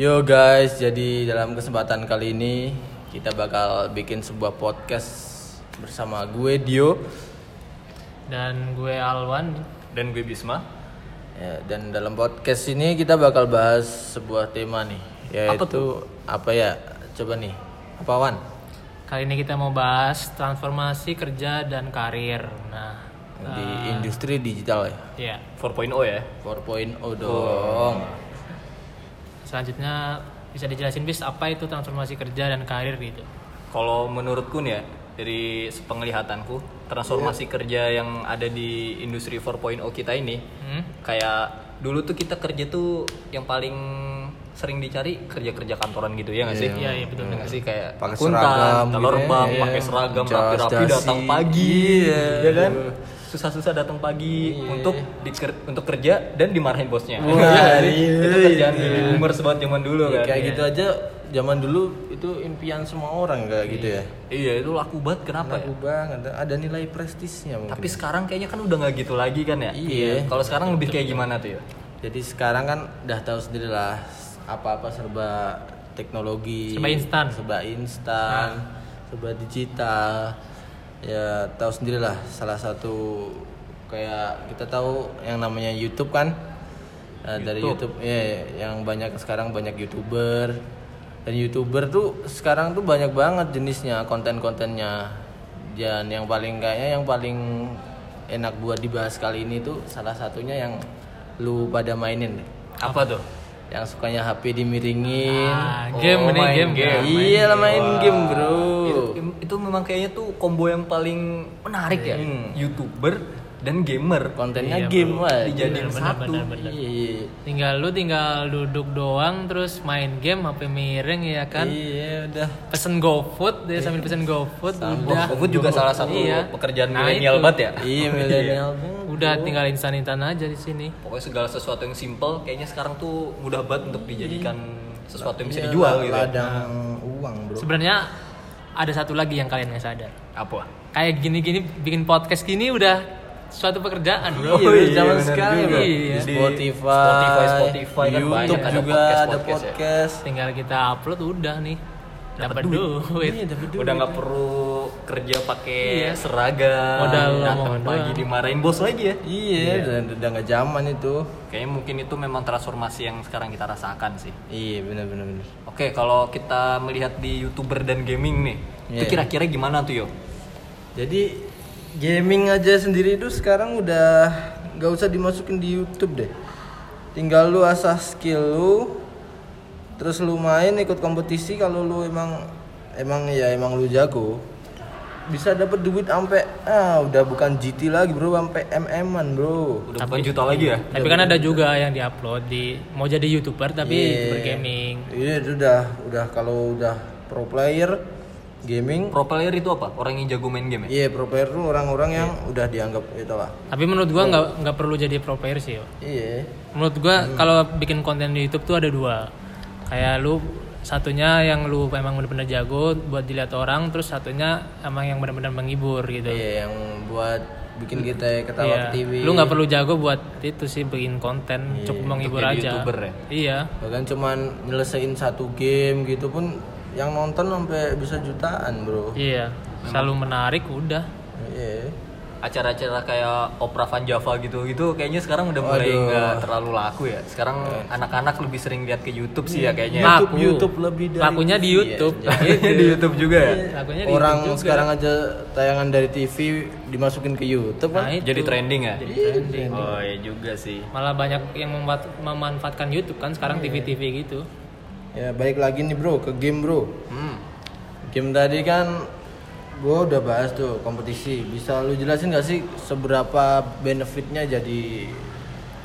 Yo guys, jadi dalam kesempatan kali ini kita bakal bikin sebuah podcast bersama gue Dio dan gue Alwan Dan gue Bisma. ya, dan dalam podcast ini kita bakal bahas sebuah tema nih yaitu apa, ya? Coba nih, apa Wan? kali ini kita mau bahas transformasi kerja dan karir nah Di industri digital ya. ya 4.0 ya. 4.0 dong. Selanjutnya bisa dijelasin bis apa itu transformasi kerja dan karir gitu Kalau menurutku nih ya, dari penglihatanku, transformasi kerja yang ada di industri 4.0 kita ini hmm? kayak dulu tuh kita kerja tuh yang paling sering dicari kerja-kerja kantoran gitu ya nggak sih? Iya, iya, betul, Ya nggak sih kayak Pakai seragam telur gitu ya. bank, Iya. pakai seragam rapi-rapi datang pagi, Iya. ya kan? Susah-susah datang pagi Iya. untuk diker- untuk kerja dan dimarahin bosnya. Wah, Iya iya, itu kerjaan iya. baby boomers banget zaman dulu Ya, kan. kayak gitu aja zaman dulu itu impian semua orang kayak gitu ya. Iya itu laku banget kenapa ya? Laku banget, ada nilai prestisnya mungkin. Tapi sekarang kayaknya kan udah nggak gitu lagi kan ya? Iya. Kalau sekarang lebih kayak gimana tuh ya? Jadi sekarang kan udah tahu sendiri lah apa-apa serba teknologi, Serba instan. serba instan, serba digital. Ya tahu sendiri lah salah satu kayak kita tahu yang namanya YouTube kan. Nah, dari YouTube ya yang banyak sekarang banyak YouTuber. Dan YouTuber tuh sekarang tuh banyak banget jenisnya, konten-kontennya. Dan yang paling kayaknya yang paling enak buat dibahas kali ini tuh salah satunya yang lu pada mainin. Apa tuh? Yang sukanya HP dimiringin. ah, game Oh, nih main game, game. iya lah main game, Bro. Itu, itu memang kayaknya tuh combo yang paling menarik ya. Youtuber dan gamer. Kontennya Iya, game wah. Dijadiin Bener, satu. bener, bener. Iya. tinggal lu tinggal duduk doang terus main game HP miring ya kan Iya, udah. pesen GoFood dia sambil pesen GoFood udah GoFood juga salah satu Iya. pekerjaan Nah, milenial banget ya. Iya, milenial. udah tinggal instan-instan aja di sini Pokoknya segala sesuatu yang simple kayaknya sekarang tuh mudah banget untuk dijadikan sesuatu yang bisa Iya, dijual gitu. ya. Ladang uang, Bro. sebenarnya ada satu lagi yang kalian nggak sadar Apa? kayak gini-gini bikin podcast gini udah suatu pekerjaan bro Iya, iya, zaman juga. bro. Iya. Di Spotify, Spotify, Spotify kan YouTube banyak ada juga podcast- ada podcast ya. podcast. tinggal kita upload udah nih dapat duit, Iya, dapat duit. Udah nggak perlu kerja pakai Iya. seragam, Modal datang omongan pagi dimarahin bos lagi ya. Iya, udah, udah nggak zaman itu. Kayaknya mungkin itu memang transformasi yang sekarang kita rasakan sih. Iya, benar benar benar. Oke, kalau kita melihat di youtuber dan gaming nih, itu Iya. kira-kira gimana tuh yo? Jadi gaming aja sendiri itu sekarang udah nggak usah dimasukin di YouTube deh. Tinggal lu asah skill lu, terus lu main ikut kompetisi kalau lu emang emang ya emang lu jago bisa dapat duit sampai ah udah bukan GT lagi bro sampai MM-an bro Udah bukan juta lagi ya? tapi kan ada juga yang diupload di mau jadi youtuber tapi Iya. youtuber gaming iya itu udah udah kalau udah pro player gaming. Pro player itu apa? Orang yang jago main game ya? iya pro player tuh orang-orang yang udah dianggap itu lah tapi menurut gua nggak nggak perlu jadi pro player sih yo. iya. Menurut gua kalau bikin konten di YouTube tuh ada dua. Kayak lu satunya yang lu emang bener-bener jago buat dilihat orang terus satunya emang yang bener-bener menghibur gitu. Iya yang buat bikin kita ketawa Iya. ke TV lu nggak perlu jago buat itu sih bikin konten cukup menghibur aja. YouTuber ya? iya. Bahkan cuman nyelesain satu game gitu pun yang nonton sampai bisa jutaan bro iya selalu menarik udah iya Acara-acara kayak Opera Van Java gitu gitu kayaknya sekarang udah mulai nggak terlalu laku ya. Sekarang anak-anak lebih sering lihat ke YouTube sih ya kayaknya. Laku. YouTube YouTube lebih dari lakunya di TV, YouTube ya. di YouTube juga ya. lakunya di orang YouTube juga. sekarang aja tayangan dari TV dimasukin ke YouTube kan Nah, itu. Jadi trending ya? Jadi trending. Oh iya juga sih. malah banyak yang memanfaatkan YouTube kan sekarang TV-TV gitu ya balik lagi nih bro ke game bro Hmm. game tadi kan gue udah bahas tuh kompetisi bisa lu jelasin gak sih seberapa benefitnya jadi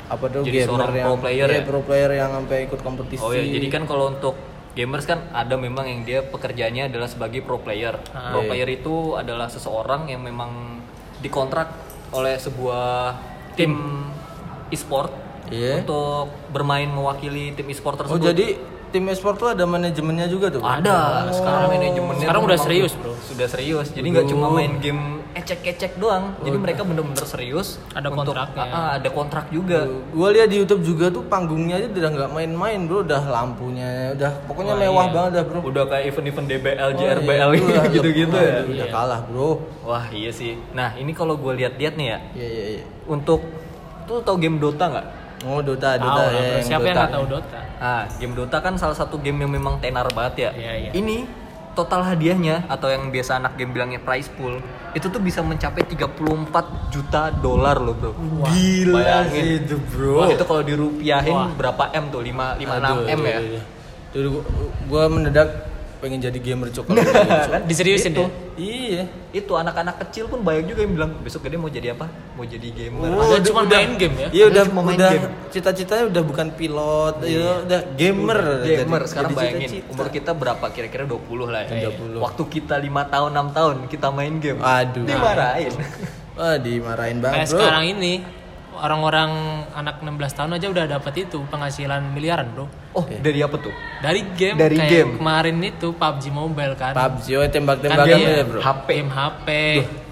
apa tuh Jadi gamer yang pro player iya, ya? pro player yang sampai ikut kompetisi Oh ya, jadi kan kalau untuk gamers kan ada memang yang dia pekerjaannya adalah sebagai pro player. Ah. Pro player itu adalah seseorang yang memang dikontrak oleh sebuah tim e-sport Iya. untuk bermain mewakili tim e-sport oh tersebut. jadi tim esport tuh ada manajemennya juga tuh ada sekarang manajemennya Sekarang udah serius, bro. sudah serius jadi nggak cuma main game ecek-ecek doang. Jadi mereka bener-bener serius. Ada untuk- kontraknya. Ada kontrak juga. Gua lihat di YouTube juga tuh panggungnya aja udah nggak main-main bro, udah lampunya, udah pokoknya Wah, mewah iya. banget dah bro. Udah kayak event-event DBL, Oh, JRBL iya, udah- gitu-gitu ya. Waduh, Udah kalah bro. Wah iya sih. Nah ini kalau gue lihat-lihat nih ya, Iya iya iya. untuk tuh tau game Dota nggak? Oh Dota, Dota lah, ya. yang siapa yang Dota. nggak tahu Dota Ah, game Dota kan salah satu game yang memang tenar banget ya. Iya, iya. Ini total hadiahnya atau yang biasa anak game bilangnya prize pool itu tuh bisa mencapai 34 juta dolar loh bro. Gila Bayangin. sih itu bro. Wah itu kalau dirupiahin Wah. berapa m tuh? 5 5 Aduh, 6 m ya. iya, iya. Tuh, gua mendadak pengen jadi gamer coklat. kan Diseriusin itu, ya? iya. Itu anak-anak kecil pun banyak juga yang bilang besok gede mau jadi apa? Mau jadi gamer. Padahal cuma main game ya? Iya udah cuma main udah game. cita-citanya udah bukan pilot, ya udah gamer. gamer Jadi- sekarang jadi bayangin cita-cita. umur kita berapa kira-kira 20 lah ya. 20. Waktu kita 5 tahun 6 tahun kita main game. Aduh. Dimarahin. Wah, dimarahin banget, kayak Bro. sekarang ini orang-orang anak 16 tahun aja udah dapat itu penghasilan miliaran bro Oh, dari apa tuh? dari game Dari kayak game. kemarin itu PUBG Mobile kan PUBG oh, tembak-tembakan Kan ya, Bro. HP. game HP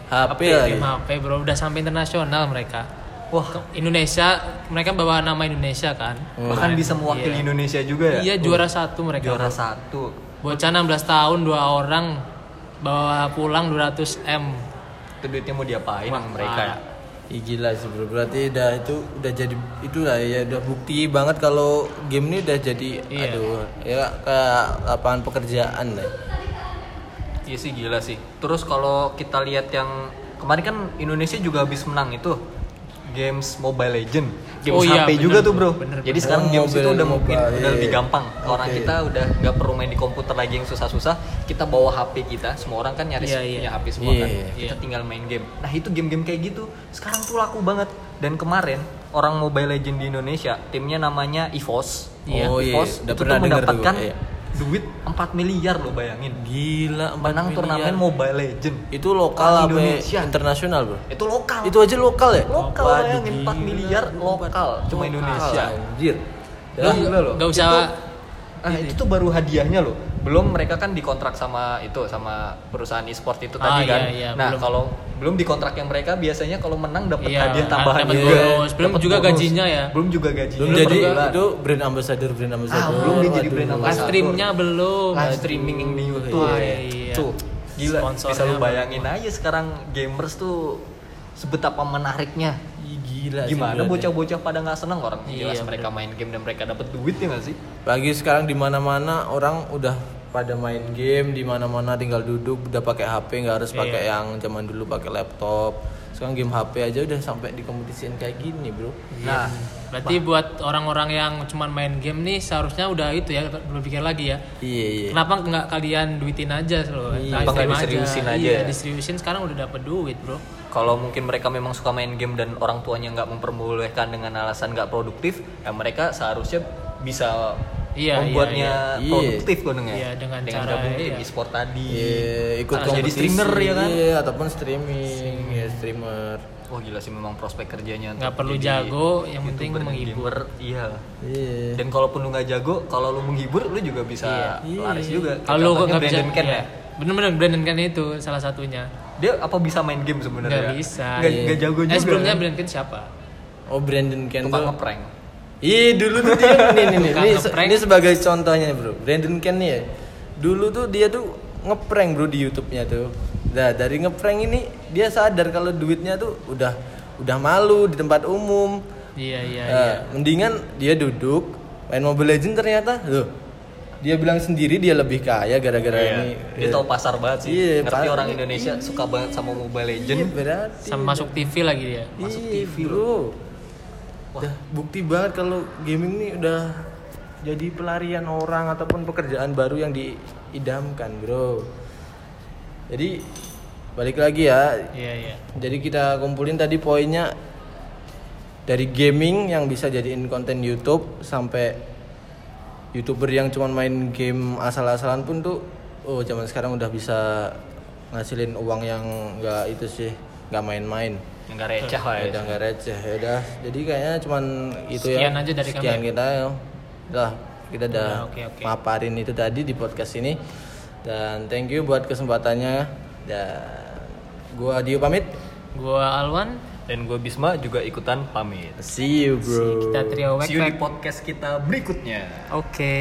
HP lagi. game HP bro udah sampai internasional mereka Wah, Indonesia mereka bawa nama Indonesia kan bahkan bisa mewakili Iya. Indonesia juga ya. iya juara satu mereka Juara satu. bocah 16 tahun dua orang bawa pulang 200 m Itu duitnya mau diapain Wah, mereka ya? Ih, gila sih bro, berarti udah itu udah jadi itulah ya udah bukti banget kalau game ini udah jadi Iya. aduh ya kayak lapangan pekerjaan lah. Iya sih gila sih. Terus kalau kita lihat yang kemarin kan Indonesia juga habis menang itu games Mobile Legend, games Oh iya, HP bener, juga tuh bro. bener, Jadi bener. sekarang Oh, games itu udah mungkin mobile, udah iya, lebih iya. gampang. Orang Oke. kita udah nggak perlu main di komputer lagi yang susah-susah. Kita bawa HP kita, semua orang kan nyaris Iya, iya. punya HP semua kan. Iya, Kita iya. tinggal main game. Nah itu game-game kayak gitu sekarang tuh laku banget. Dan kemarin orang Mobile Legend di Indonesia timnya namanya EVOS. Iya. Oh iya, EVOS udah itu pernah tuh mendapatkan iya. Duit 4 miliar lo bayangin Gila, 4 menang miliar. turnamen Mobile Legend Itu lokal Indonesia. internasional, Bro? itu lokal Itu aja lokal ya? lokal bayangin 4 gila. miliar lokal cuma Lokal, Indonesia Anjir. Gila loh. Gak usah ah itu tuh baru hadiahnya loh belum mereka kan dikontrak sama itu sama perusahaan e-sport itu Ah, tadi kan iya, iya, nah belum. kalau belum dikontrak yang mereka biasanya kalau menang dapat Iya, hadiah tambahan dapat juga bonus. Belum Dapat juga bonus. gajinya ya. belum juga gajinya Belum jadi juga. itu brand ambassador brand ambassador. Ah, belum dia jadi brand live ambassador. streamnya belum live streaming yang di YouTube Wah, iya. tuh gila Sponsornya bisa lu bayangin aja sekarang gamers tuh sebetapa menariknya gila sih, gimana bocah-bocah pada nggak seneng orang Iya, jelas mereka main game dan mereka dapat duit ya nggak sih Lagi sekarang di mana-mana orang udah pada main game di mana-mana tinggal duduk udah pakai HP nggak harus pakai Iya. yang zaman dulu pakai laptop. Sekarang game HP aja udah sampai dikompetisiin kayak gini, Bro. nah berarti buat orang-orang yang cuma main game nih seharusnya udah itu ya berpikir lagi ya Iya, iya. Kenapa nggak kalian duitin aja loh? Iya. Nggak diseriusin aja Iya, ya? diseriusin sekarang udah dapet duit, Bro. Kalau mungkin mereka memang suka main game dan orang tuanya nggak memperbolehkan dengan alasan nggak produktif ya mereka seharusnya bisa Iya, membuatnya iya, iya. produktif gue dengar Iya, dengan cara, gabung tim iya. e-sport tadi Iya, ikut Harus jadi streamer ya kan Iya, ataupun streaming, ya streamer. wah gila sih memang prospek kerjanya Nggak perlu jago, yang penting menghibur. iya Iya. dan kalaupun lu nggak jago kalau lu menghibur lu juga bisa Iya. laris juga Kalau lu nggak bisa, iya. ya Bener-bener Brandon Ken itu salah satunya. Dia apa bisa main game sebenarnya Nggak bisa. nggak Iya. nggak jago juga Eh sebelumnya Brandon Ken siapa? Oh, Brandon Ken tukang tuh. ngeprank Ih, dulu tuh dia nih nih nih. Tukang Ini, ngeprank. ini sebagai contohnya Bro. Brandon Ken nih ya. Dulu tuh dia tuh ngeprank, Bro, di YouTube-nya tuh. Nah, dari ngeprank ini dia sadar kalau duitnya tuh udah udah malu di tempat umum. Iya iya Nah, iya. mendingan dia duduk main Mobile Legends ternyata loh. Dia bilang sendiri dia lebih kaya gara-gara ini. Dia tahu pasar banget sih. Iya, Ngerti pasar. orang Indonesia suka banget sama Mobile Iya, Legend. berarti. Sama masuk TV lagi dia. masuk Iya, TV bro. Udah bukti banget kalau gaming ini udah jadi pelarian orang ataupun pekerjaan baru yang diidamkan, bro. Jadi balik lagi ya. Iya iya. Jadi kita kumpulin tadi poinnya dari gaming yang bisa jadiin konten YouTube sampai youtuber yang cuma main game asal-asalan pun tuh, oh zaman sekarang udah bisa ngasilin uang yang nggak itu sih, nggak main-main. Yang gak receh lah ya. udah nggak receh ya udah jadi kayaknya cuman itu ya Sekian aja dari kami sekian ya. kita ya udah kita udah oke. maparin itu tadi di podcast ini dan thank you buat kesempatannya dan Gua Dio pamit. Gua Alwan, Dan gue Bisma juga ikutan pamit. See you bro. kita trio See you di podcast kita berikutnya. Oke.